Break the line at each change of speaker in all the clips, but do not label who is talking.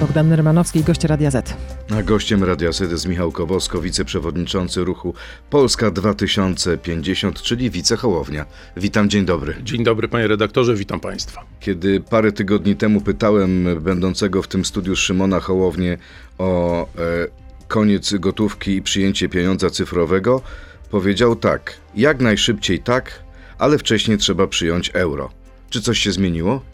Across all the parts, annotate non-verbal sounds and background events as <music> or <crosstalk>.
Bogdan Nermanowski, gość Radia Z.
A gościem Radia Z jest Michał Kowosko, wiceprzewodniczący ruchu Polska 2050, czyli wicechołownia. Witam, dzień dobry.
Dzień dobry panie redaktorze, witam państwa.
Kiedy parę tygodni temu pytałem będącego w tym studiu Szymona Hołownię o e, koniec gotówki i przyjęcie pieniądza cyfrowego, powiedział tak, jak najszybciej tak, ale wcześniej trzeba przyjąć euro. Czy coś się zmieniło?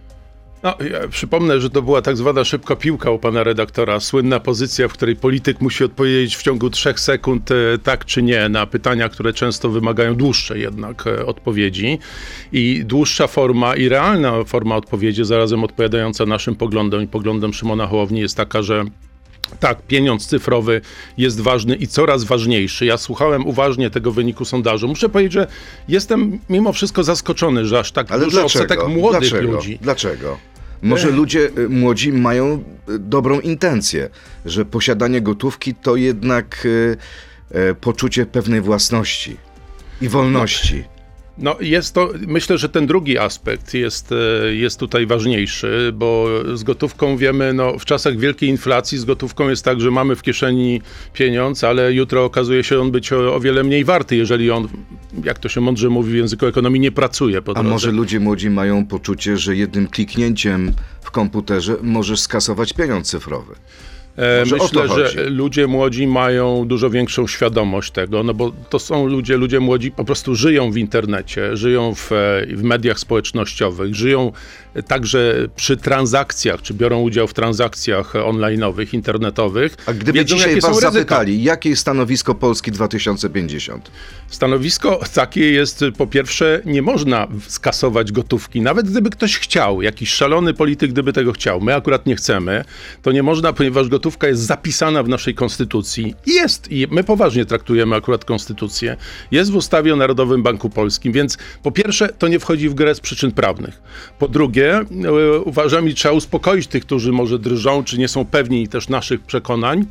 No, ja przypomnę, że to była tak zwana szybka piłka u pana redaktora, słynna pozycja, w której polityk musi odpowiedzieć w ciągu trzech sekund e, tak czy nie na pytania, które często wymagają dłuższej jednak e, odpowiedzi. I dłuższa forma i realna forma odpowiedzi, zarazem odpowiadająca naszym poglądom i poglądom Szymona Hołowni jest taka, że tak, pieniądz cyfrowy jest ważny i coraz ważniejszy. Ja słuchałem uważnie tego wyniku sondażu. Muszę powiedzieć, że jestem mimo wszystko zaskoczony, że aż tak
Ale
duży
dlaczego?
odsetek młodych
dlaczego?
ludzi.
Dlaczego? Może ludzie y, młodzi mają y, dobrą intencję, że posiadanie gotówki to jednak y, poczucie pewnej własności i wolności.
No jest to, myślę, że ten drugi aspekt jest, e, jest tutaj ważniejszy, bo z gotówką wiemy, no w czasach wielkiej inflacji z gotówką jest tak, że mamy w kieszeni pieniądz, ale jutro okazuje się on być o, o wiele mniej warty, jeżeli on, jak to się mądrze mówi w języku ekonomii, nie pracuje
A może ludzie młodzi mają poczucie, że jednym kliknięciem w komputerze możesz skasować pieniądz cyfrowy?
E,
Może
Myślę, że ludzie młodzi mają dużo większą świadomość tego, no bo to są ludzie, ludzie młodzi po prostu żyją w internecie, żyją w, e, w mediach społecznościowych, żyją także przy transakcjach, czy biorą udział w transakcjach online'owych, internetowych.
A gdyby
Wiedzą,
dzisiaj was zapytali, jakie jest stanowisko Polski 2050?
Stanowisko takie jest, po pierwsze, nie można skasować gotówki, nawet gdyby ktoś chciał, jakiś szalony polityk, gdyby tego chciał. My akurat nie chcemy, to nie można, ponieważ gotówka jest zapisana w naszej konstytucji. Jest i my poważnie traktujemy akurat konstytucję. Jest w ustawie o Narodowym Banku Polskim, więc po pierwsze, to nie wchodzi w grę z przyczyn prawnych. Po drugie, e, uważam i trzeba uspokoić tych, którzy może drżą, czy nie są pewni też naszych przekonań.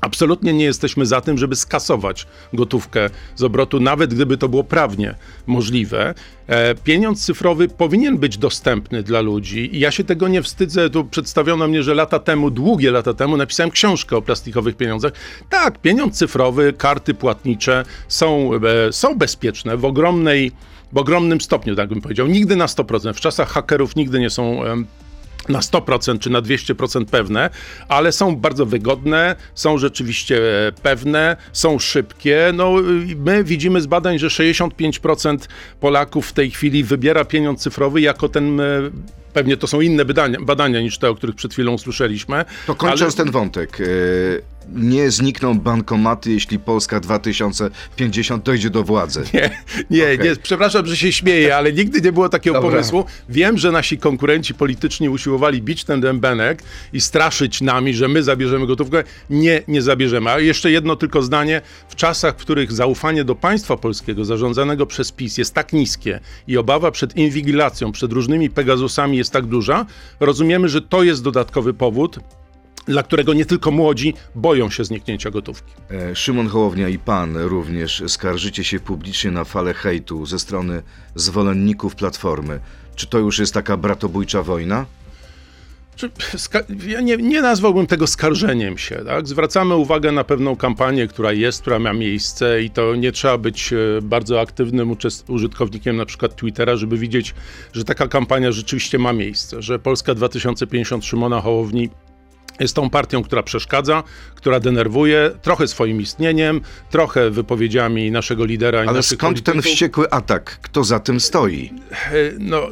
Absolutnie nie jesteśmy za tym, żeby skasować gotówkę z obrotu, nawet gdyby to było prawnie możliwe. E, pieniądz cyfrowy powinien być dostępny dla ludzi i ja się tego nie wstydzę. Tu przedstawiono mnie, że lata temu, długie lata temu, napisałem książkę o plastikowych pieniądzach. Tak, pieniądz cyfrowy, karty płatnicze są, e, są bezpieczne w ogromnej, w ogromnym stopniu, tak bym powiedział. Nigdy na 100%. W czasach hakerów nigdy nie są. na 100% czy na 200% pewne, ale są bardzo wygodne, są rzeczywiście e, pewne, są szybkie. No, y, my widzimy z badań, że 65% Polaków w tej chwili wybiera pieniądz cyfrowy jako ten. Pewnie to są inne badania, badania niż te, o których przed chwilą usłyszeliśmy.
To kończąc ten wątek, e, nie znikną bankomaty, jeśli Polska 2050 dojdzie do władzy.
Nie, nie,
Okej.
nie, przepraszam, że się śmieję, <laughs> ale nigdy nie było takiego
Dobra.
pomysłu. Wiem, że nasi konkurenci polityczni usiłowali bić ten dębenek i straszyć nami, że my zabierzemy gotówkę. Nie, nie zabierzemy. A jeszcze jedno tylko zdanie. W czasach, w których zaufanie do państwa polskiego zarządzanego przez PiS jest tak niskie i obawa przed inwigilacją, przed różnymi Pegasusami jest tak duża, rozumiemy, że to jest dodatkowy powód, dla którego nie tylko młodzi boją się zniknięcia gotówki.
E, Szymon Hołownia i pan również skarżycie się publicznie na falę hejtu ze strony zwolenników Platformy. Czy to już jest taka bratobójcza wojna?
Ja nie, nie nazwałbym tego skarżeniem się. Tak? Zwracamy uwagę na pewną kampanię, która jest, która ma miejsce i to nie trzeba być e, bardzo aktywnym użytkownikiem na przykład Twittera, żeby widzieć, że taka kampania rzeczywiście ma miejsce, że Polska 2050 Szymona Hołowni jest tą partią, która przeszkadza, która denerwuje, trochę swoim istnieniem, trochę wypowiedziami naszego lidera
Ale skąd ten
polityków.
wściekły atak? Kto za tym stoi?
E, No,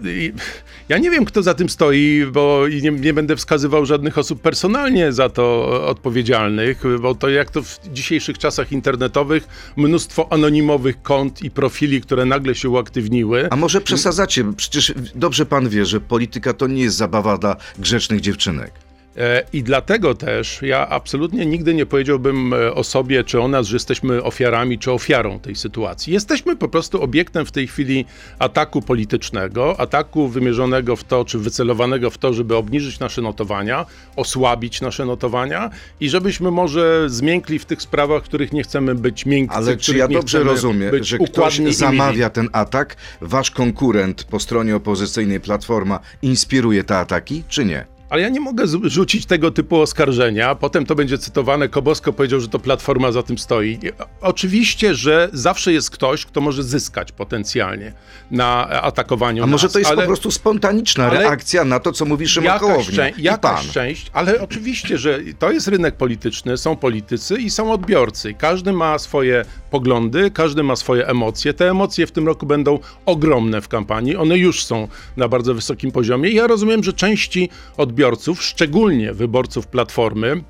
ja nie wiem, kto za tym stoi, bo nie, nie będę wskazywał żadnych osób personalnie za to odpowiedzialnych, bo to jak to w dzisiejszych czasach internetowych, mnóstwo anonimowych kont i profili, które nagle się uaktywniły.
A może przesadzacie? Przecież dobrze pan wie, że polityka to nie jest zabawa dla grzecznych dziewczynek.
E, I dlatego też ja absolutnie nigdy nie powiedziałbym e, o sobie czy o nas, że jesteśmy ofiarami czy ofiarą tej sytuacji. Jesteśmy po prostu obiektem w tej chwili ataku politycznego, ataku wymierzonego w to, czy wycelowanego w to, żeby obniżyć nasze notowania, osłabić nasze notowania i żebyśmy może zmiękli w tych sprawach, w których nie chcemy być miękcy.
Ale czy ja dobrze rozumiem, że ktoś zamawia ten atak? Wasz konkurent po stronie opozycyjnej Platforma inspiruje te ataki, czy nie?
Ale ja nie mogę rzucić tego typu oskarżenia. Potem to będzie cytowane. Kobosko powiedział, że to platforma za tym stoi. Oczywiście, że zawsze jest ktoś, kto może zyskać potencjalnie na atakowaniu.
A może
nas,
to jest
ale...
po prostu spontaniczna reakcja na to, co mówi Szymon
jakaś,
Hołownia.
Szczę- jakaś część, ale oczywiście, że to jest rynek polityczny, są politycy i są odbiorcy. Każdy ma swoje poglądy, każdy ma swoje emocje. Te emocje w tym roku będą ogromne w kampanii. One już są na bardzo wysokim poziomie. I ja rozumiem, że części odbiorców, szczególnie wyborców Platformy,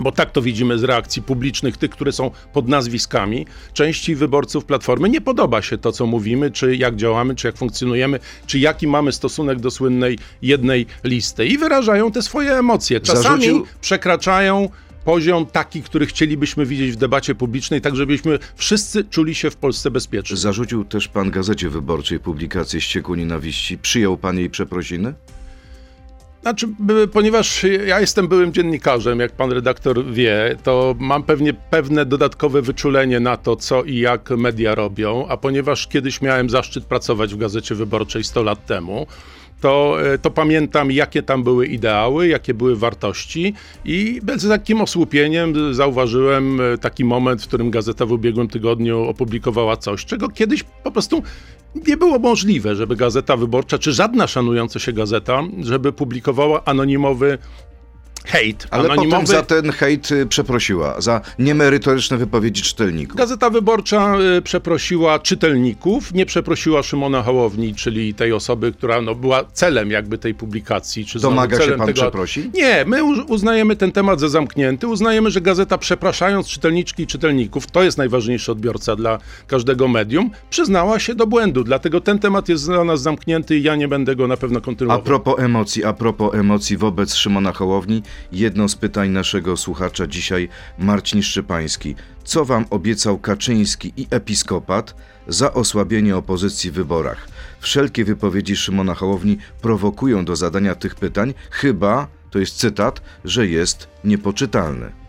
bo tak to widzimy z reakcji publicznych, tych, które są pod nazwiskami, części wyborców Platformy nie podoba się to, co mówimy, czy jak działamy, czy jak funkcjonujemy, czy jaki mamy stosunek do słynnej jednej listy. I wyrażają te swoje emocje. Czasami
Zarzucił-
przekraczają poziom taki, który chcielibyśmy widzieć w debacie publicznej, tak żebyśmy wszyscy czuli się w Polsce bezpiecznie.
Zarzucił też pan Gazecie Wyborczej publikację Ścieku Nienawiści. Przyjął pan jej przeprosiny?
Znaczy, ponieważ ja jestem byłym dziennikarzem, jak pan redaktor wie, to mam pewnie pewne dodatkowe wyczulenie na to, co i jak media robią, a ponieważ kiedyś miałem zaszczyt pracować w Gazecie Wyborczej 100 lat temu, to, e, to pamiętam, jakie tam były ideały, jakie były wartości i z takim osłupieniem zauważyłem e, taki moment, w którym gazeta w ubiegłym tygodniu opublikowała coś, czego kiedyś po prostu nie było możliwe, żeby Gazeta Wyborcza, czy żadna szanująca się gazeta, żeby publikowała anonimowy hejt.
Ale
anonimowy...
potem za ten hejt y, przeprosiła, za niemerytoryczne wypowiedzi czytelników.
Gazeta Wyborcza y, przeprosiła czytelników, nie przeprosiła Szymona Hołowni, czyli tej osoby, która no, była celem jakby tej publikacji. Czy
Domaga się
celem
pan
tego...
przeprosi?
Nie, my uznajemy ten temat za zamknięty. Uznajemy, że gazeta przepraszając czytelniczki i czytelników, to jest najważniejszy odbiorca dla każdego medium, przyznała się do błędu. Dlatego ten temat jest dla nas zamknięty i ja nie będę go na pewno
A
kontynuował.
propos emocji, a propos emocji wobec Szymona Hołowni, jedno z pytań naszego słuchacza dzisiaj, Marcin Szczepański. Co wam obiecał Kaczyński i episkopat za osłabienie opozycji w wyborach? Wszelkie wypowiedzi Szymona Hołowni prowokują do zadania tych pytań, chyba, to jest cytat, że jest niepoczytalny.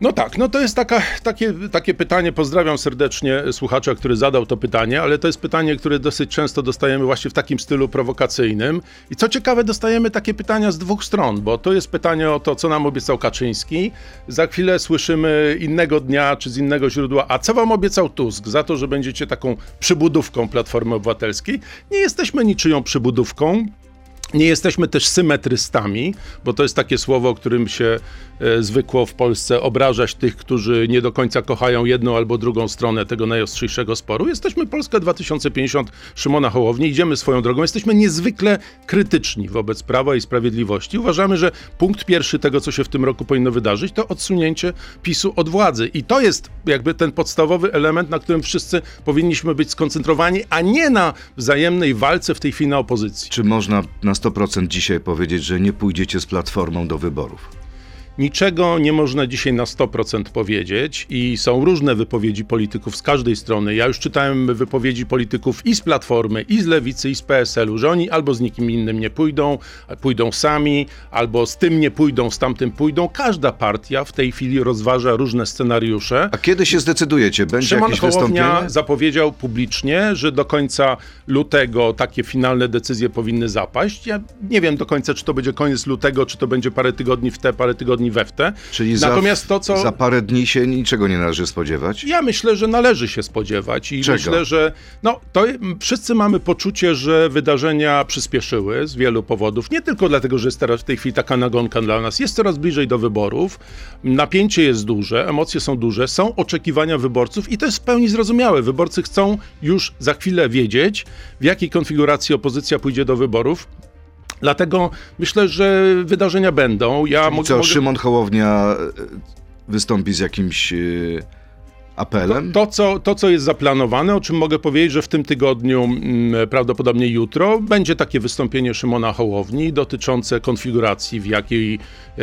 No tak, no to jest taka, takie, takie pytanie. Pozdrawiam serdecznie słuchacza, który zadał to pytanie, ale to jest pytanie, które dosyć często dostajemy właśnie w takim stylu prowokacyjnym. I co ciekawe, dostajemy takie pytania z dwóch stron, bo to jest pytanie o to, co nam obiecał Kaczyński. Za chwilę słyszymy innego dnia czy z innego źródła, a co wam obiecał Tusk za to, że będziecie taką przybudówką Platformy Obywatelskiej. Nie jesteśmy niczyją przybudówką. Nie jesteśmy też symetrystami, bo to jest takie słowo, którym się e, zwykło w Polsce obrażać tych, którzy nie do końca kochają jedną albo drugą stronę tego najostrzejszego sporu. Jesteśmy Polska 2050 Szymona Hołowni, idziemy swoją drogą. Jesteśmy niezwykle krytyczni wobec Prawa i Sprawiedliwości. Uważamy, że punkt pierwszy tego, co się w tym roku powinno wydarzyć, to odsunięcie PiSu od władzy. I to jest jakby ten podstawowy element, na którym wszyscy powinniśmy być skoncentrowani, a nie na wzajemnej walce w tej chwili na opozycji.
Czy można na 100% dzisiaj powiedzieć, że nie pójdziecie z Platformą do wyborów?
Niczego nie można dzisiaj na 100% powiedzieć i są różne wypowiedzi polityków z każdej strony. Ja już czytałem wypowiedzi polityków i z Platformy, i z Lewicy, i z PSL-u, że oni albo z nikim innym nie pójdą, pójdą sami, albo z tym nie pójdą, z tamtym pójdą. Każda partia w tej chwili rozważa różne scenariusze.
A kiedy się zdecydujecie? Będzie
Szymon
jakieś
Hołownia
wystąpienie?
zapowiedział publicznie, że do końca lutego takie finalne decyzje powinny zapaść. Ja nie wiem do końca, czy to będzie koniec lutego, czy to będzie parę tygodni w te, parę tygodni we w te.
Czyli
Natomiast
za,
to, co...
za parę dni się niczego nie należy spodziewać?
Ja myślę, że należy się spodziewać i
Czego?
myślę, że no, to wszyscy mamy poczucie, że wydarzenia przyspieszyły z wielu powodów. Nie tylko dlatego, że jest teraz w tej chwili taka nagonka dla nas. Jest coraz bliżej do wyborów. Napięcie jest duże, emocje są duże, są oczekiwania wyborców i to jest w pełni zrozumiałe. Wyborcy chcą już za chwilę wiedzieć, w jakiej konfiguracji opozycja pójdzie do wyborów. Dlatego myślę, że wydarzenia będą. Ja mogę-
co,
mogę...
Szymon Hołownia e, wystąpi z jakimś e, apelem?
To co, to, co jest zaplanowane, o czym mogę powiedzieć, że w tym tygodniu, mm, prawdopodobnie jutro, będzie takie wystąpienie Szymona Hołowni dotyczące konfiguracji, w jakiej, e,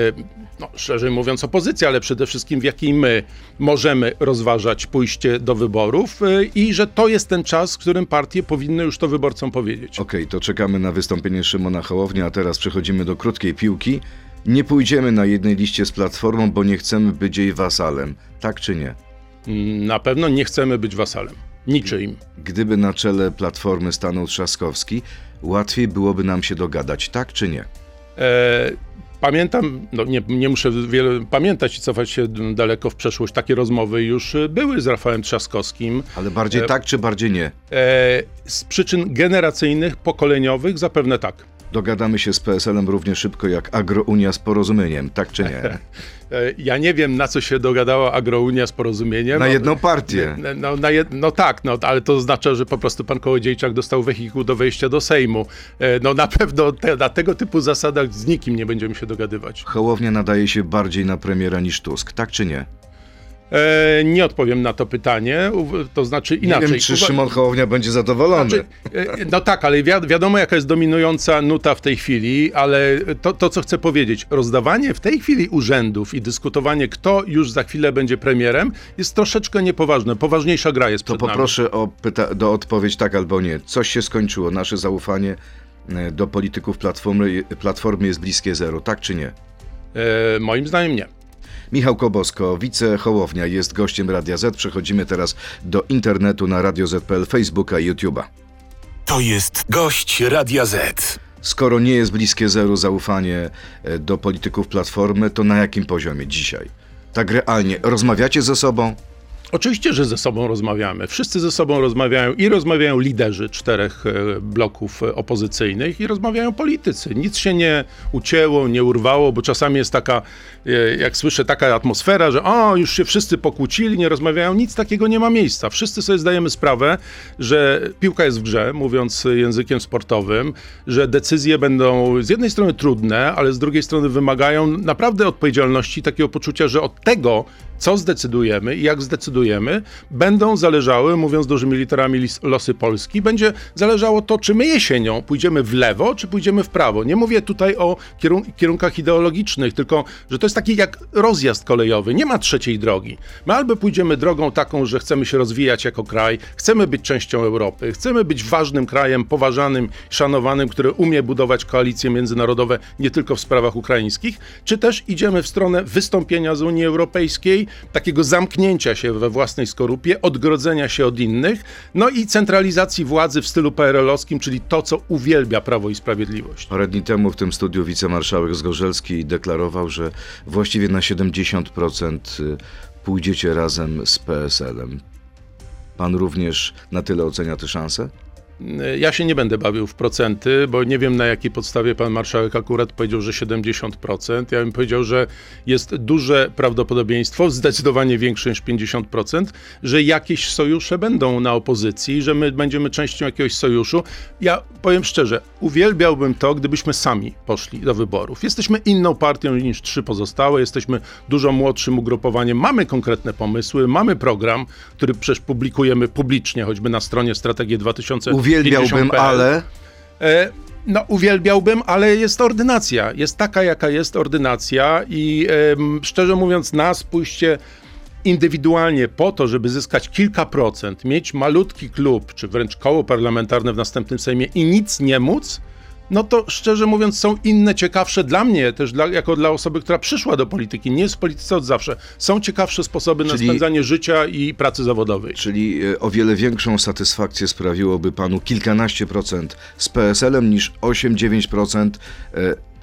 no, szerzej mówiąc, opozycja, ale przede wszystkim w jakiej my możemy rozważać pójście do wyborów e, i że to jest ten czas, w którym partie powinny już to wyborcom powiedzieć.
Okej, to czekamy na wystąpienie Szymona Hołownia, a teraz przechodzimy do krótkiej piłki. Nie pójdziemy na jednej liście z Platformą, bo nie chcemy być jej wasalem. Tak czy nie?
Na pewno nie chcemy być wasalem. Niczyim.
Gdyby na czele Platformy stanął Trzaskowski, łatwiej byłoby nam się dogadać. Tak czy nie?
E, Pamiętam, no nie, nie muszę wiele pamiętać i cofać się daleko w przeszłość, takie rozmowy już były z Rafałem Trzaskowskim.
Ale bardziej e, tak, czy bardziej nie?
E, z przyczyn generacyjnych, pokoleniowych zapewne tak.
Dogadamy się z PSL-em równie szybko jak Agrounia z porozumieniem, tak czy nie? <laughs>
E, ja nie wiem, na co się dogadała Agrounia z porozumieniem.
Na jedną partię.
No, no, jed... no, tak, no, ale to oznacza, że po prostu pan Kołodziejczak dostał wehikuł do wejścia do Sejmu. No na pewno te, na tego typu zasadach z nikim nie będziemy się dogadywać.
Hołownia nadaje się bardziej na premiera niż Tusk, tak czy nie?
E, nie odpowiem na to pytanie, to znaczy inaczej.
Nie wiem, czy Szymon Hołownia będzie zadowolony. Znaczy,
e, no tak, ale wi wiadomo, jaka jest dominująca nuta w tej chwili, ale to, to, co chcę powiedzieć, rozdawanie w tej chwili urzędów i dyskutowanie, kto już za chwilę będzie premierem, jest troszeczkę niepoważne. Poważniejsza gra jest
to poproszę o do odpowiedź tak albo nie. Coś się skończyło, nasze zaufanie e, do polityków Platformy, platformy jest bliskie zero, tak czy nie?
E, moim zdaniem nie.
Michał Kobosko, wicechołownia, jest gościem Radia Z. Przechodzimy teraz do internetu na Radio Z.pl, Facebooka i YouTube'a.
To jest gość Radia Z.
Skoro nie jest bliskie zeru zaufanie e, do polityków Platformy, to na jakim poziomie dzisiaj? Tak realnie, rozmawiacie ze sobą?
Oczywiście, że ze sobą rozmawiamy. Wszyscy ze sobą rozmawiają i rozmawiają liderzy czterech e, bloków e, opozycyjnych i rozmawiają politycy. Nic się nie ucięło, nie urwało, bo czasami jest taka, e, jak słyszę, taka atmosfera, że o, już się wszyscy pokłócili, nie rozmawiają. Nic takiego nie ma miejsca. Wszyscy sobie zdajemy sprawę, że piłka jest w grze, mówiąc językiem sportowym, że decyzje będą z jednej strony trudne, ale z drugiej strony wymagają naprawdę odpowiedzialności, takiego poczucia, że od tego co zdecydujemy i jak zdecydujemy, będą zależały, mówiąc dużymi literami, losy Polski. Będzie zależało to, czy my jesienią pójdziemy w lewo, czy pójdziemy w prawo. Nie mówię tutaj o kierun kierunkach ideologicznych, tylko że to jest taki jak rozjazd kolejowy. Nie ma trzeciej drogi. My albo pójdziemy drogą taką, że chcemy się rozwijać jako kraj, chcemy być częścią Europy, chcemy być ważnym krajem, poważanym, szanowanym, który umie budować koalicje międzynarodowe nie tylko w sprawach ukraińskich, czy też idziemy w stronę wystąpienia z Unii Europejskiej, takiego zamknięcia się we własnej skorupie, odgrodzenia się od innych, no i centralizacji władzy w stylu PRL-owskim, czyli to, co uwielbia Prawo i Sprawiedliwość.
Parę dni temu w tym studiu wicemarszałek Zgorzelski deklarował, że właściwie na 70% y, pójdziecie razem z PSL-em. Pan również na tyle ocenia te szanse?
Ja się nie będę bawił w procenty, bo nie wiem na jakiej podstawie pan marszałek akurat powiedział, że 70%. Ja bym powiedział, że jest duże prawdopodobieństwo, zdecydowanie większe niż 50%, że jakieś sojusze będą na opozycji, że my będziemy częścią jakiegoś sojuszu. Ja powiem szczerze, uwielbiałbym to, gdybyśmy sami poszli do wyborów. Jesteśmy inną partią niż trzy pozostałe, jesteśmy dużo młodszym ugrupowaniem, mamy konkretne pomysły, mamy program, który przecież publikujemy publicznie, choćby na stronie Strategii 2000
Uwielbiałbym, ale...
E, no, uwielbiałbym, ale jest ordynacja. Jest taka, jaka jest ordynacja i e, szczerze mówiąc, nas pójście indywidualnie po to, żeby zyskać kilka procent, mieć malutki klub, czy wręcz koło parlamentarne w następnym Sejmie i nic nie móc, no to szczerze mówiąc są inne ciekawsze dla mnie, też dla, jako dla osoby, która przyszła do polityki, nie jest w polityce od zawsze. Są ciekawsze sposoby czyli, na spędzanie życia i pracy zawodowej.
Czyli e, o wiele większą satysfakcję sprawiłoby panu kilkanaście procent z PSL-em niż 8-9%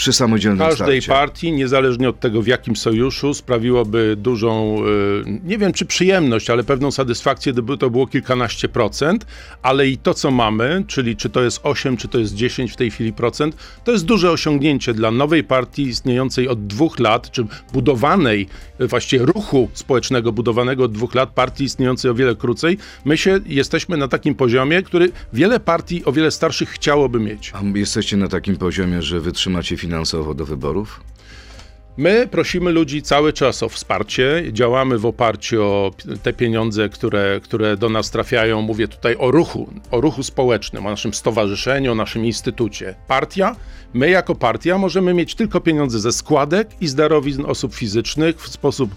przy samodzielnym
Każdej starcie. partii, niezależnie od tego w jakim sojuszu, sprawiłoby dużą, e, nie wiem czy przyjemność, ale pewną satysfakcję, gdyby to było kilkanaście procent, ale i to co mamy, czyli czy to jest 8, czy to jest 10 w tej chwili procent, to jest duże osiągnięcie dla nowej partii istniejącej od dwóch lat, czy budowanej, e, właściwie ruchu społecznego budowanego od dwóch lat, partii istniejącej o wiele krócej. My się jesteśmy na takim poziomie, który wiele partii o wiele starszych chciałoby mieć.
A jesteście na takim poziomie, że wytrzymacie finansowo do wyborów?
My prosimy ludzi cały czas o wsparcie. Działamy w oparciu o te pieniądze, które, które do nas trafiają. Mówię tutaj o ruchu, o ruchu społecznym, o naszym stowarzyszeniu, o naszym instytucie. Partia My jako partia możemy mieć tylko pieniądze ze składek i z darowizn osób fizycznych w sposób e,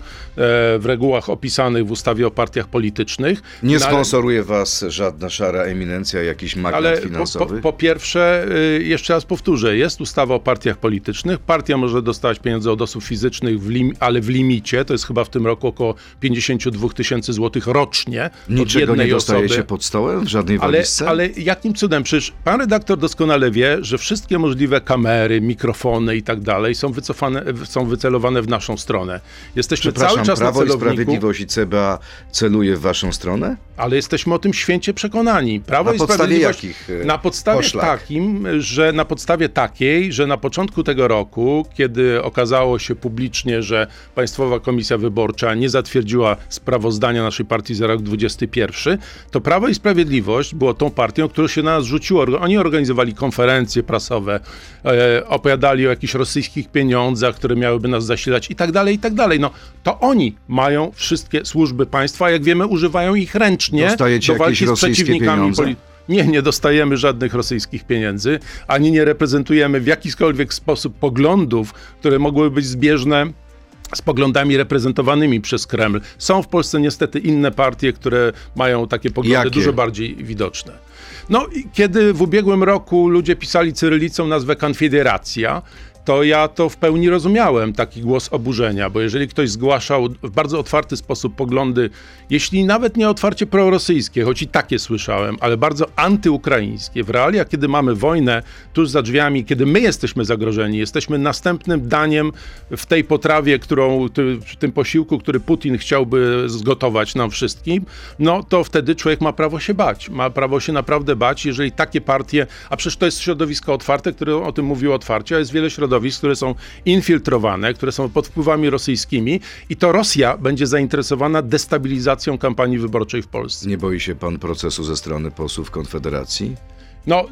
w regułach opisanych w ustawie o partiach politycznych.
Nie no, sponsoruje was żadna szara eminencja, jakiś magnat ale finansowy?
Po, po, po pierwsze, y, jeszcze raz powtórzę, jest ustawa o partiach politycznych. Partia może dostawać pieniądze od osób fizycznych, w lim, ale w limicie, to jest chyba w tym roku około 52 tysięcy złotych rocznie
Niczego
od jednej
nie dostaje
osoby.
się pod stołem w żadnej
Ale,
walizce?
ale jakim cudem? Przecież pan redaktor doskonale wie, że wszystkie możliwe kamery, mikrofony i tak dalej są wycofane, są wycelowane w naszą stronę. Jesteśmy cały czas
Prawo
na
i
celowniku,
Sprawiedliwość i CBA celuje w waszą stronę?
ale jesteśmy o tym święcie przekonani. Prawo
Na
i
podstawie jakich, e,
na podstawie
poszlak?
takim, że na podstawie takiej, że na początku tego roku, kiedy okazało się publicznie, że Państwowa Komisja Wyborcza nie zatwierdziła sprawozdania naszej partii za rok 2021, to Prawo i Sprawiedliwość było tą partią, która się na nas rzuciło. Oni organizowali konferencje prasowe, e, opowiadali o jakichś rosyjskich pieniądzach, które miałyby nas zasilać i tak dalej, i tak dalej. No, to oni mają wszystkie służby państwa, a jak wiemy, używają ich ręcznie
Dostajecie
do walki z przeciwnikami politycznymi. Nie, nie dostajemy żadnych rosyjskich pieniędzy, ani nie reprezentujemy w jakikolwiek sposób poglądów, które mogłyby być zbieżne z poglądami reprezentowanymi przez Kreml. Są w Polsce niestety inne partie, które mają takie poglądy
Jakie?
dużo bardziej widoczne. No, kiedy w ubiegłym roku ludzie pisali cyrylicą nazwę Konfederacja, to ja to w pełni rozumiałem, taki głos oburzenia, bo jeżeli ktoś zgłaszał w bardzo otwarty sposób poglądy, jeśli nawet nie otwarcie prorosyjskie, choć i takie słyszałem, ale bardzo antyukraińskie, w realiach, kiedy mamy wojnę tuż za drzwiami, kiedy my jesteśmy zagrożeni, jesteśmy następnym daniem w tej potrawie, którą, w tym posiłku, który Putin chciałby zgotować nam wszystkim, no to wtedy człowiek ma prawo się bać. Ma prawo się naprawdę bać, jeżeli takie partie, a przecież to jest środowisko otwarte, które o tym mówiło otwarcie, a jest wiele środowisk, które są infiltrowane, które są pod wpływami rosyjskimi i to Rosja będzie zainteresowana destabilizacją kampanii wyborczej w Polsce.
Nie boi się pan procesu ze strony posłów Konfederacji?
No,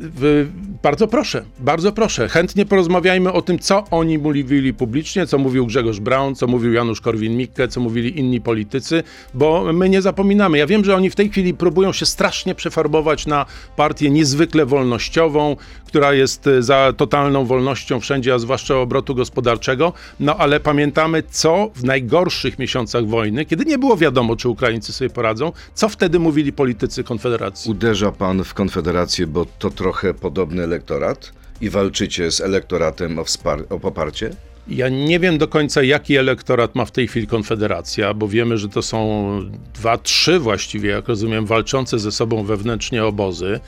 bardzo proszę, bardzo proszę. Chętnie porozmawiajmy o tym, co oni mówili publicznie, co mówił Grzegorz Braun, co mówił Janusz Korwin-Mikke, co mówili inni politycy, bo my nie zapominamy. Ja wiem, że oni w tej chwili próbują się strasznie przefarbować na partię niezwykle wolnościową, która jest e, za totalną wolnością wszędzie, a zwłaszcza obrotu gospodarczego. No ale pamiętamy, co w najgorszych miesiącach wojny, kiedy nie było wiadomo, czy Ukraińcy sobie poradzą, co wtedy mówili politycy Konfederacji.
Uderza pan w Konfederację, bo to trochę podobny elektorat i walczycie z elektoratem o, o poparcie?
Ja nie wiem do końca, jaki elektorat ma w tej chwili Konfederacja, bo wiemy, że to są dwa, trzy właściwie, jak rozumiem, walczące ze sobą wewnętrznie obozy.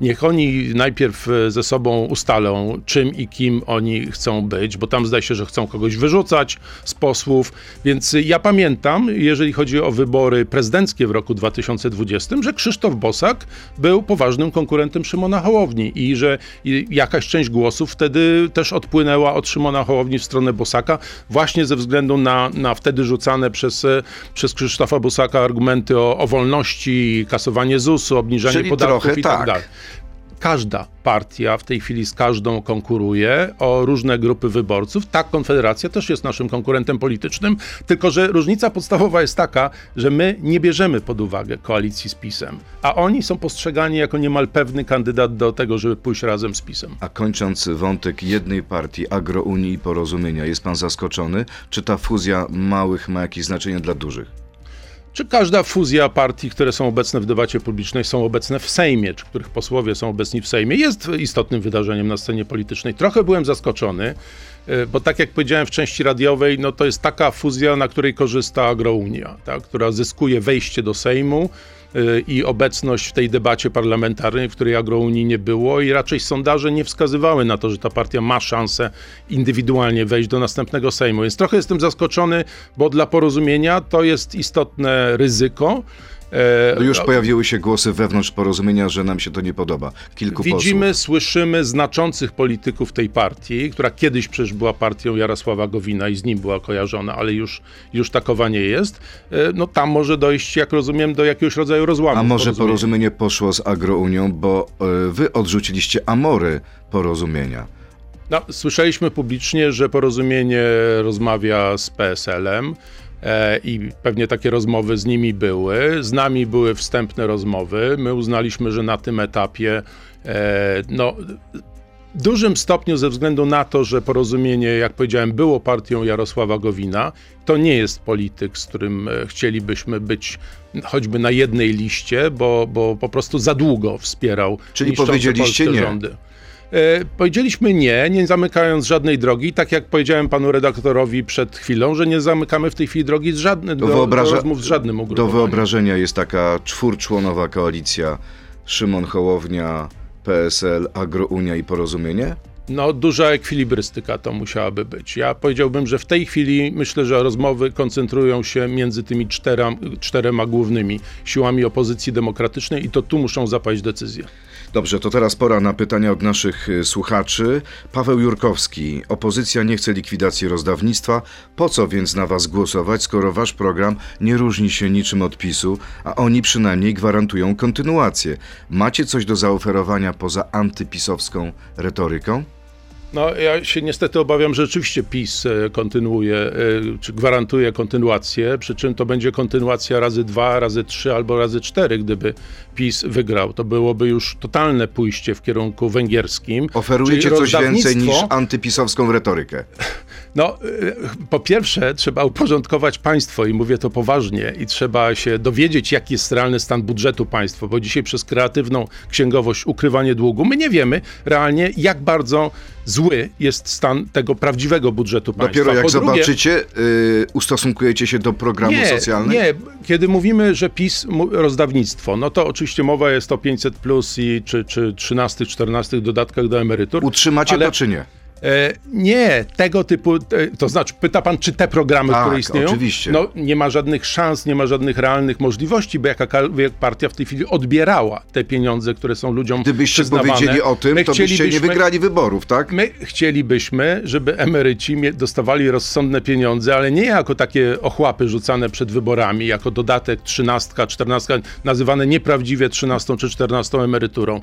Niech oni najpierw e, ze sobą ustalą, czym i kim oni chcą być, bo tam zdaje się, że chcą kogoś wyrzucać z posłów. Więc ja pamiętam, jeżeli chodzi o wybory prezydenckie w roku 2020, że Krzysztof Bosak był poważnym konkurentem Szymona Hołowni i że jakaś część głosów wtedy też odpłynęła od Szymona Hołowni w stronę Bosaka, właśnie ze względu na, na wtedy rzucane przez, e, przez Krzysztofa Bosaka argumenty o, o wolności, kasowanie ZUS-u, obniżanie
Czyli
podatków
trochę
i tak
tak.
dalej. Każda partia w tej chwili z każdą konkuruje o różne grupy wyborców. Ta konfederacja też jest naszym konkurentem politycznym, tylko że różnica podstawowa jest taka, że my nie bierzemy pod uwagę koalicji z PiSem, a oni są postrzegani jako niemal pewny kandydat do tego, żeby pójść razem z PiSem.
A kończąc wątek jednej partii, Agrounii i Porozumienia, jest pan zaskoczony? Czy ta fuzja małych ma jakieś znaczenie dla dużych?
Czy każda fuzja partii, które są obecne w debacie publicznej, są obecne w Sejmie, czy których posłowie są obecni w Sejmie, jest istotnym wydarzeniem na scenie politycznej. Trochę byłem zaskoczony, e, bo tak jak powiedziałem w części radiowej, no to jest taka fuzja, na której korzysta Agrounia, tak, która zyskuje wejście do Sejmu i obecność w tej debacie parlamentarnej, w której Agrounii nie było i raczej sondaże nie wskazywały na to, że ta partia ma szansę indywidualnie wejść do następnego Sejmu. Więc trochę jestem zaskoczony, bo dla porozumienia to jest istotne ryzyko. E,
No już pojawiły się głosy wewnątrz Porozumienia, że nam się to nie podoba. Kilku
Widzimy,
posłów.
słyszymy znaczących polityków tej partii, która kiedyś przecież była partią Jarosława Gowina i z nim była kojarzona, ale już, już takowa nie jest. E, No tam może dojść, jak rozumiem, do jakiegoś rodzaju rozłamu.
A może
porozumieniu.
Porozumienie poszło z Agrounią, bo y, wy odrzuciliście Amory Porozumienia.
No, słyszeliśmy publicznie, że porozumienie rozmawia z PSL-em. E, I pewnie takie rozmowy z nimi były. Z nami były wstępne rozmowy. My uznaliśmy, że na tym etapie, e, no, w dużym stopniu ze względu na to, że porozumienie, jak powiedziałem, było partią Jarosława Gowina, to nie jest polityk, z którym e, chcielibyśmy być choćby na jednej liście, bo, bo po prostu za długo wspierał
Czyli powiedzieliście nie.
rządy. E, powiedzieliśmy nie, nie zamykając żadnej drogi, tak jak powiedziałem panu redaktorowi przed chwilą, że nie zamykamy w tej chwili drogi z żadnym, do,
wyobraża-
do rozmów z żadnym
Do
ugrupowaniem.
wyobrażenia jest taka czwórczłonowa koalicja Szymon Hołownia, PSL, Agrounia i Porozumienie?
No, duża ekwilibrystyka to musiałaby być. Ja powiedziałbym, że w tej chwili myślę, że rozmowy koncentrują się między tymi cztera, czterema głównymi siłami opozycji demokratycznej i to tu muszą zapaść decyzje.
Dobrze, to teraz pora na pytania od naszych y, słuchaczy. Paweł Jurkowski. Opozycja nie chce likwidacji rozdawnictwa. Po co więc na was głosować, skoro wasz program nie różni się niczym od PiSu, a oni przynajmniej gwarantują kontynuację? Macie coś do zaoferowania poza antypisowską retoryką?
No, ja się niestety obawiam, że rzeczywiście PiS e, kontynuuje, e, czy gwarantuje kontynuację, przy czym to będzie kontynuacja razy dwa, razy trzy albo razy cztery, gdyby PiS wygrał. To byłoby już totalne pójście w kierunku węgierskim.
Oferujecie coś więcej niż antypisowską retorykę.
No, y, po pierwsze, trzeba uporządkować państwo i mówię to poważnie, i trzeba się dowiedzieć, jaki jest realny stan budżetu państwa, bo dzisiaj przez kreatywną księgowość, ukrywanie długu, my nie wiemy realnie, jak bardzo zły jest stan tego prawdziwego budżetu państwa.
Dopiero jak
po drugie,
zobaczycie, y, ustosunkujecie się do programu
nie,
socjalnego?
Nie, kiedy mówimy, że PiS rozdawnictwo, no to oczywiście mowa jest o 500 plus i czy, czy 13, 14 dodatkach do emerytur.
Utrzymacie
ale-
to czy nie?
E, nie, tego typu, e, to znaczy pyta pan, czy te programy,
Tak,
które istnieją?
oczywiście.
No nie ma żadnych szans, nie ma żadnych realnych możliwości, by jakakolwiek partia w tej chwili odbierała te pieniądze, które są ludziom
Gdybyście
przyznawane.
powiedzieli o tym,
My
to byście nie wygrali wyborów, tak?
My chcielibyśmy, żeby emeryci dostawali rozsądne pieniądze, ale nie jako takie ochłapy rzucane przed wyborami, jako dodatek trzynastka, czternastka, nazywane nieprawdziwie trzynastą czy czternastą emeryturą.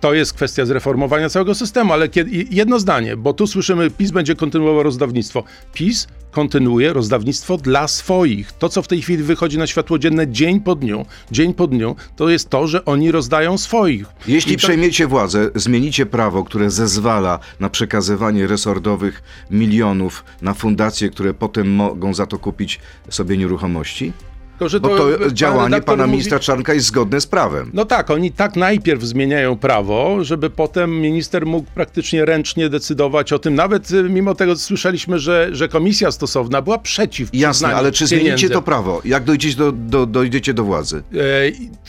To jest kwestia zreformowania całego systemu, ale kiedy, jedno zdanie, bo tu słyszymy, PiS będzie kontynuował rozdawnictwo. PiS kontynuuje rozdawnictwo dla swoich. To, co w tej chwili wychodzi na światło dzienne dzień po dniu, dzień po dniu, to jest to, że oni rozdają swoich.
Jeśli
to-
przejmiecie władzę, zmienicie prawo, które zezwala na przekazywanie resortowych milionów na fundacje, które potem mogą za to kupić sobie nieruchomości?
Tylko, że
Bo
pan
to działanie pana
mówi-
ministra Czarnka jest zgodne z prawem.
No tak, oni tak najpierw zmieniają prawo, żeby potem minister mógł praktycznie ręcznie decydować o tym. Nawet y, mimo tego słyszeliśmy, że, że komisja stosowna była przeciw.
Jasne, ale czy zmienicie
pieniędzy.
to prawo? Jak dojdziecie do, do, dojdziecie do władzy?
E,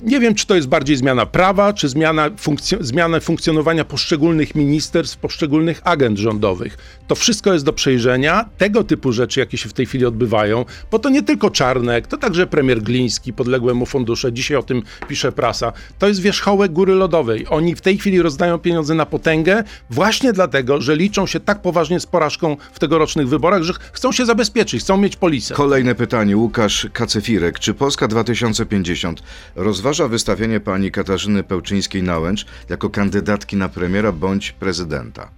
Nie wiem, czy to jest bardziej zmiana prawa, czy zmiana, funkcjo- zmiana funkcjonowania poszczególnych ministerstw, poszczególnych agent rządowych. To wszystko jest do przejrzenia. Tego typu rzeczy, jakie się w tej chwili odbywają, bo to nie tylko Czarnek, to także premier Gliński, podległe mu fundusze. Dzisiaj o tym pisze prasa. To jest wierzchołek góry lodowej. Oni w tej chwili rozdają pieniądze na potęgę właśnie dlatego, że liczą się tak poważnie z porażką w tegorocznych wyborach, że ch- chcą się zabezpieczyć, chcą mieć polisę.
Kolejne pytanie. Łukasz Kacefirek. Czy Polska 2050 rozważa wystawienie pani Katarzyny Pełczyńskiej-Nałęcz jako kandydatki na premiera bądź prezydenta?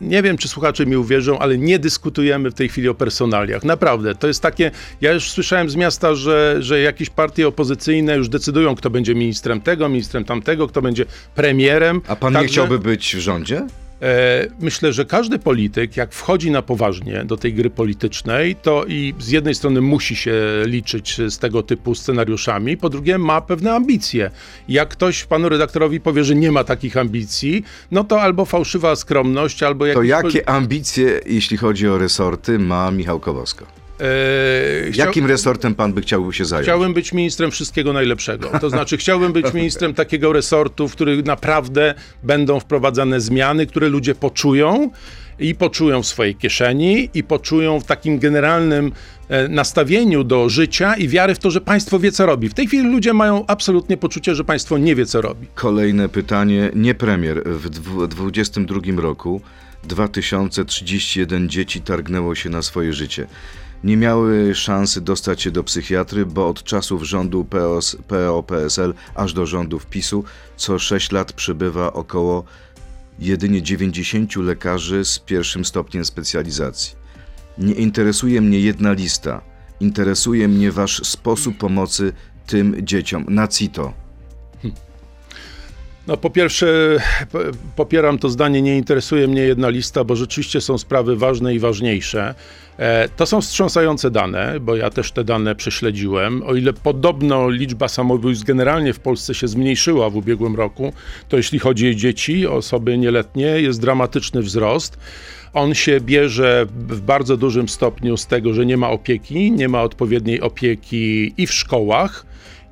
Nie wiem, czy słuchacze mi uwierzą, ale nie dyskutujemy w tej chwili o personaliach. Naprawdę, to jest takie. Ja już słyszałem z miasta, że, że jakieś partie opozycyjne już decydują, kto będzie ministrem tego, ministrem tamtego, kto będzie premierem.
A pan nie
Także,
chciałby być w rządzie?
E, myślę, że każdy polityk, jak wchodzi na poważnie do tej gry politycznej, to i z jednej strony musi się liczyć z tego typu scenariuszami, po drugie ma pewne ambicje. Jak ktoś panu redaktorowi powie, że nie ma takich ambicji, no to albo fałszywa skromność, albo
To
jakiś...
jakie ambicje, jeśli chodzi o resorty, ma Michał Kowalsko?
E, chciał-
Jakim resortem pan by chciał się zająć?
Chciałbym być ministrem wszystkiego najlepszego. To znaczy, chciałbym być <laughs> ministrem takiego resortu, w którym naprawdę będą wprowadzane zmiany, które ludzie poczują i poczują w swojej kieszeni, i poczują w takim generalnym e, nastawieniu do życia i wiary w to, że państwo wie, co robi. W tej chwili ludzie mają absolutnie poczucie, że państwo nie wie, co robi.
Kolejne pytanie. Nie premier. W 2022 roku 2031 dzieci targnęło się na swoje życie. Nie miały szansy dostać się do psychiatry, bo od czasów rządu PO-PSL aż do rządów PiSu co 6 lat przybywa około jedynie 90 lekarzy z pierwszym stopniem specjalizacji. Nie interesuje mnie jedna lista. Interesuje mnie wasz sposób pomocy tym dzieciom. Na CITO.
No po pierwsze, popieram to zdanie, nie interesuje mnie jedna lista, bo rzeczywiście są sprawy ważne i ważniejsze. E, to są wstrząsające dane, bo ja też te dane prześledziłem. O ile podobno liczba samobójstw generalnie w Polsce się zmniejszyła w ubiegłym roku, to jeśli chodzi o dzieci, osoby nieletnie, jest dramatyczny wzrost. On się bierze w bardzo dużym stopniu z tego, że nie ma opieki, nie ma odpowiedniej opieki i w szkołach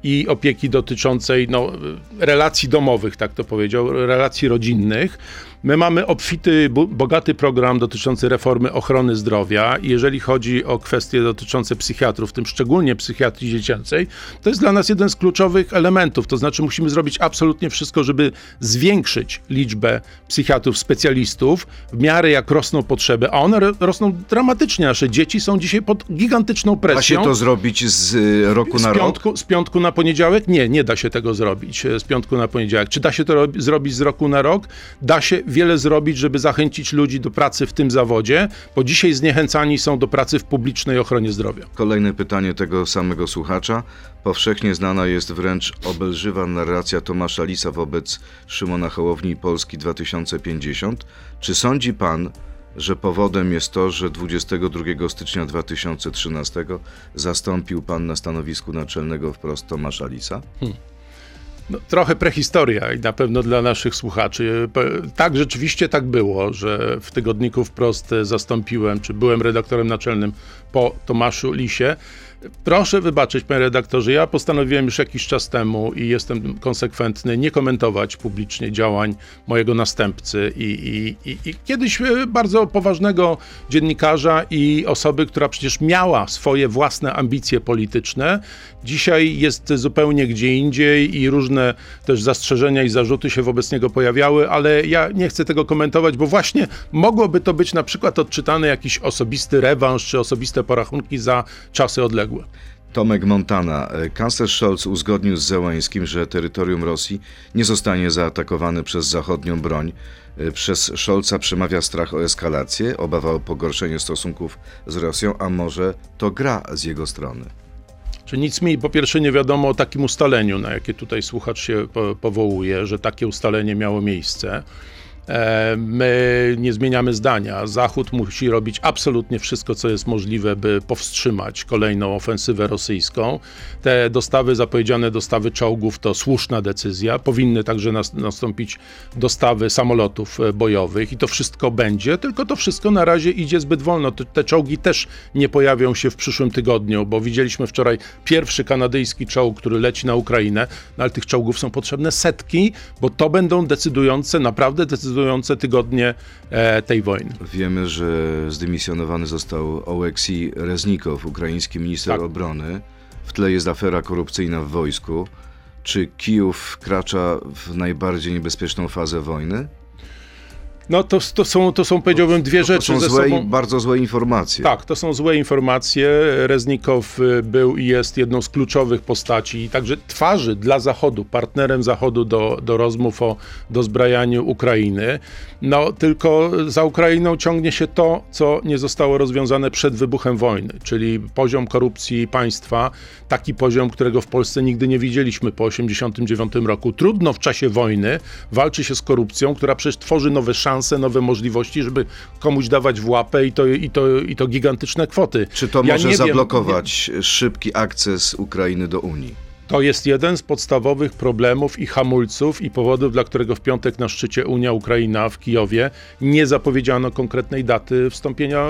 i opieki dotyczącej no, relacji domowych, tak to powiedział, relacji rodzinnych. My mamy obfity, bogaty program dotyczący reformy ochrony zdrowia jeżeli chodzi o kwestie dotyczące psychiatrów, w tym szczególnie psychiatrii dziecięcej, to jest dla nas jeden z kluczowych elementów. To znaczy musimy zrobić absolutnie wszystko, żeby zwiększyć liczbę psychiatrów, specjalistów w miarę jak rosną potrzeby, a one rosną dramatycznie. Nasze dzieci są dzisiaj pod gigantyczną presją.
Da się to zrobić z y, roku
z
na
piątku,
rok?
Z piątku na poniedziałek? Nie, nie da się tego zrobić e, z piątku na poniedziałek. Czy da się to zrobić z roku na rok? Da się wiele zrobić, żeby zachęcić ludzi do pracy w tym zawodzie, bo dzisiaj zniechęcani są do pracy w publicznej ochronie zdrowia.
Kolejne pytanie tego samego słuchacza. Powszechnie znana jest wręcz obelżywa narracja Tomasza Lisa wobec Szymona Hołowni Polski 2050. Czy sądzi pan, że powodem jest to, że 22 stycznia 2013 zastąpił pan na stanowisku naczelnego wprost Tomasza Lisa? Hmm.
No, trochę prehistoria i na pewno dla naszych słuchaczy. Tak, rzeczywiście tak było, że w tygodniku wprost zastąpiłem, czy byłem redaktorem naczelnym po Tomaszu Lisie. Proszę wybaczyć, panie redaktorze, ja postanowiłem już jakiś czas temu i jestem konsekwentny, nie komentować publicznie działań mojego następcy i, i, i, i, kiedyś e, bardzo poważnego dziennikarza i osoby, która przecież miała swoje własne ambicje polityczne. Dzisiaj jest zupełnie gdzie indziej i różne też zastrzeżenia i zarzuty się wobec niego pojawiały, ale ja nie chcę tego komentować, bo właśnie mogłoby to być na przykład odczytany jakiś osobisty rewanż czy osobiste porachunki za czasy odległe.
Tomek Montana. Kanclerz Scholz uzgodnił z Zełańskim, że terytorium Rosji nie zostanie zaatakowane przez zachodnią broń. Przez Scholza przemawia strach o eskalację, obawa o pogorszenie stosunków z Rosją, a może to gra z jego strony.
Czy nic mi po pierwsze nie wiadomo o takim ustaleniu, na jakie tutaj słuchacz się powołuje, że takie ustalenie miało miejsce. E, my nie zmieniamy zdania. Zachód musi robić absolutnie wszystko, co jest możliwe, by powstrzymać kolejną ofensywę rosyjską. Te dostawy, zapowiedziane dostawy czołgów, to słuszna decyzja. Powinny także nastąpić dostawy samolotów e, bojowych i to wszystko będzie, tylko to wszystko na razie idzie zbyt wolno. Te czołgi też nie pojawią się w przyszłym tygodniu, bo widzieliśmy wczoraj pierwszy kanadyjski czołg, który leci na Ukrainę, no ale tych czołgów są potrzebne setki, bo to będą decydujące, naprawdę decydujące decydujące tygodnie e, tej wojny.
Wiemy, że zdymisjonowany został Oleksij Reznikow, ukraiński minister tak. obrony. W tle jest afera korupcyjna w wojsku. Czy Kijów wkracza w najbardziej niebezpieczną fazę wojny?
No to, to, są, to są, powiedziałbym, dwie
to,
to rzeczy
są
ze
złe,
sobą.
Bardzo złe informacje.
Tak, to są złe informacje. Reznikow y, był i jest jedną z kluczowych postaci i także twarzy dla Zachodu, partnerem Zachodu do, do rozmów o dozbrajaniu Ukrainy. No tylko za Ukrainą ciągnie się to, co nie zostało rozwiązane przed wybuchem wojny, czyli poziom korupcji państwa, taki poziom, którego w Polsce nigdy nie widzieliśmy po 1989 roku. Trudno w czasie wojny walczy się z korupcją, która przecież tworzy nowe szanse szanse, nowe możliwości, żeby komuś dawać w łapę i to, i to, i to gigantyczne kwoty.
Czy to ja może zablokować wiem, szybki akces Ukrainy do Unii?
To jest jeden z podstawowych problemów i hamulców i powodów, dla którego w piątek na szczycie Unia-Ukraina w Kijowie nie zapowiedziano konkretnej daty wstąpienia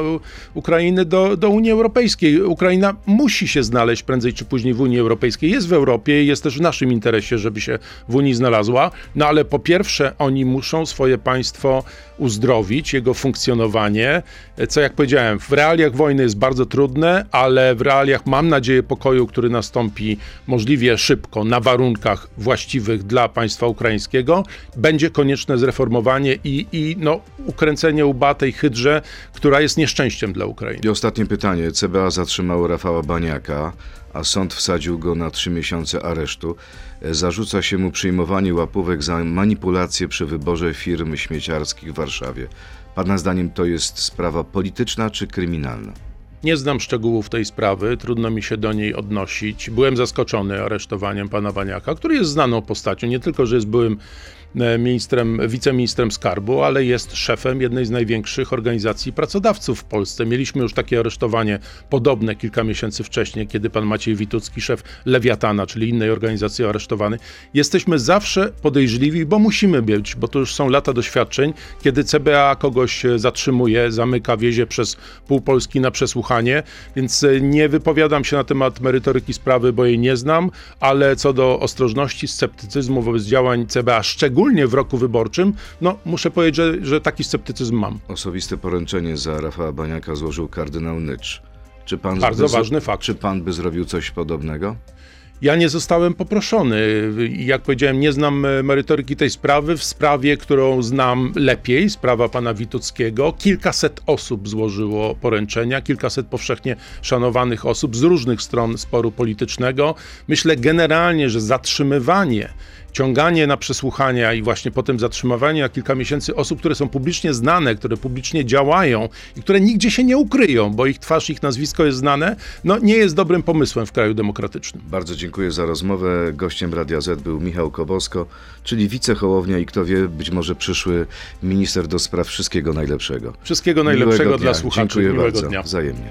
Ukrainy do, do Unii Europejskiej. Ukraina musi się znaleźć prędzej czy później w Unii Europejskiej. Jest w Europie jest też w naszym interesie, żeby się w Unii znalazła. No ale po pierwsze, oni muszą swoje państwo uzdrowić, jego funkcjonowanie, co jak powiedziałem, w realiach wojny jest bardzo trudne, ale w realiach, mam nadzieję, pokoju, który nastąpi możliwie możliwie szybko, na warunkach właściwych dla państwa ukraińskiego, będzie konieczne zreformowanie i, i no, ukręcenie łba tej hydrze, która jest nieszczęściem dla Ukrainy.
I ostatnie pytanie. CBA zatrzymało Rafała Baniaka, a sąd wsadził go na trzy miesiące aresztu. Zarzuca się mu przyjmowanie łapówek za manipulacje przy wyborze firm śmieciarskich w Warszawie. Pana zdaniem to jest sprawa polityczna czy kryminalna?
Nie znam szczegółów tej sprawy, trudno mi się do niej odnosić. Byłem zaskoczony aresztowaniem pana Baniaka, który jest znaną postacią. Nie tylko, że jest byłym ministrem, wiceministrem skarbu, ale jest szefem jednej z największych organizacji pracodawców w Polsce. Mieliśmy już takie aresztowanie podobne kilka miesięcy wcześniej, kiedy pan Maciej Witucki, szef Lewiatana, czyli innej organizacji aresztowany. Jesteśmy zawsze podejrzliwi, bo musimy być, bo to już są lata doświadczeń, kiedy CBA kogoś e, zatrzymuje, zamyka, wiezie przez pół Polski na przesłuchanie, więc e, nie wypowiadam się na temat merytoryki sprawy, bo jej nie znam, ale co do ostrożności, sceptycyzmu wobec działań CBA, szczególnie w roku wyborczym, no muszę powiedzieć, że, że taki sceptycyzm mam.
Osobiste poręczenie za Rafała Baniaka złożył kardynał Nycz. Czy pan
Bardzo ważny fakt.
Czy pan by zrobił coś podobnego?
Ja nie zostałem poproszony. Jak powiedziałem, nie znam merytoryki tej sprawy. W sprawie, którą znam lepiej, sprawa pana Wituckiego, kilkaset osób złożyło poręczenia, kilkaset powszechnie szanowanych osób z różnych stron sporu politycznego. Myślę generalnie, że zatrzymywanie ciąganie na przesłuchania i właśnie potem zatrzymywanie na kilka miesięcy osób, które są publicznie znane, które publicznie działają i które nigdzie się nie ukryją, bo ich twarz, ich nazwisko jest znane, no nie jest dobrym pomysłem w kraju demokratycznym.
Bardzo dziękuję za rozmowę. Gościem Radia Z był Michał Kobosko, czyli wicechołownia i kto wie, być może przyszły minister do spraw wszystkiego najlepszego.
Wszystkiego najlepszego dla słuchaczy.
Dziękuję
Miłego
bardzo.
dnia.
Wzajemnie.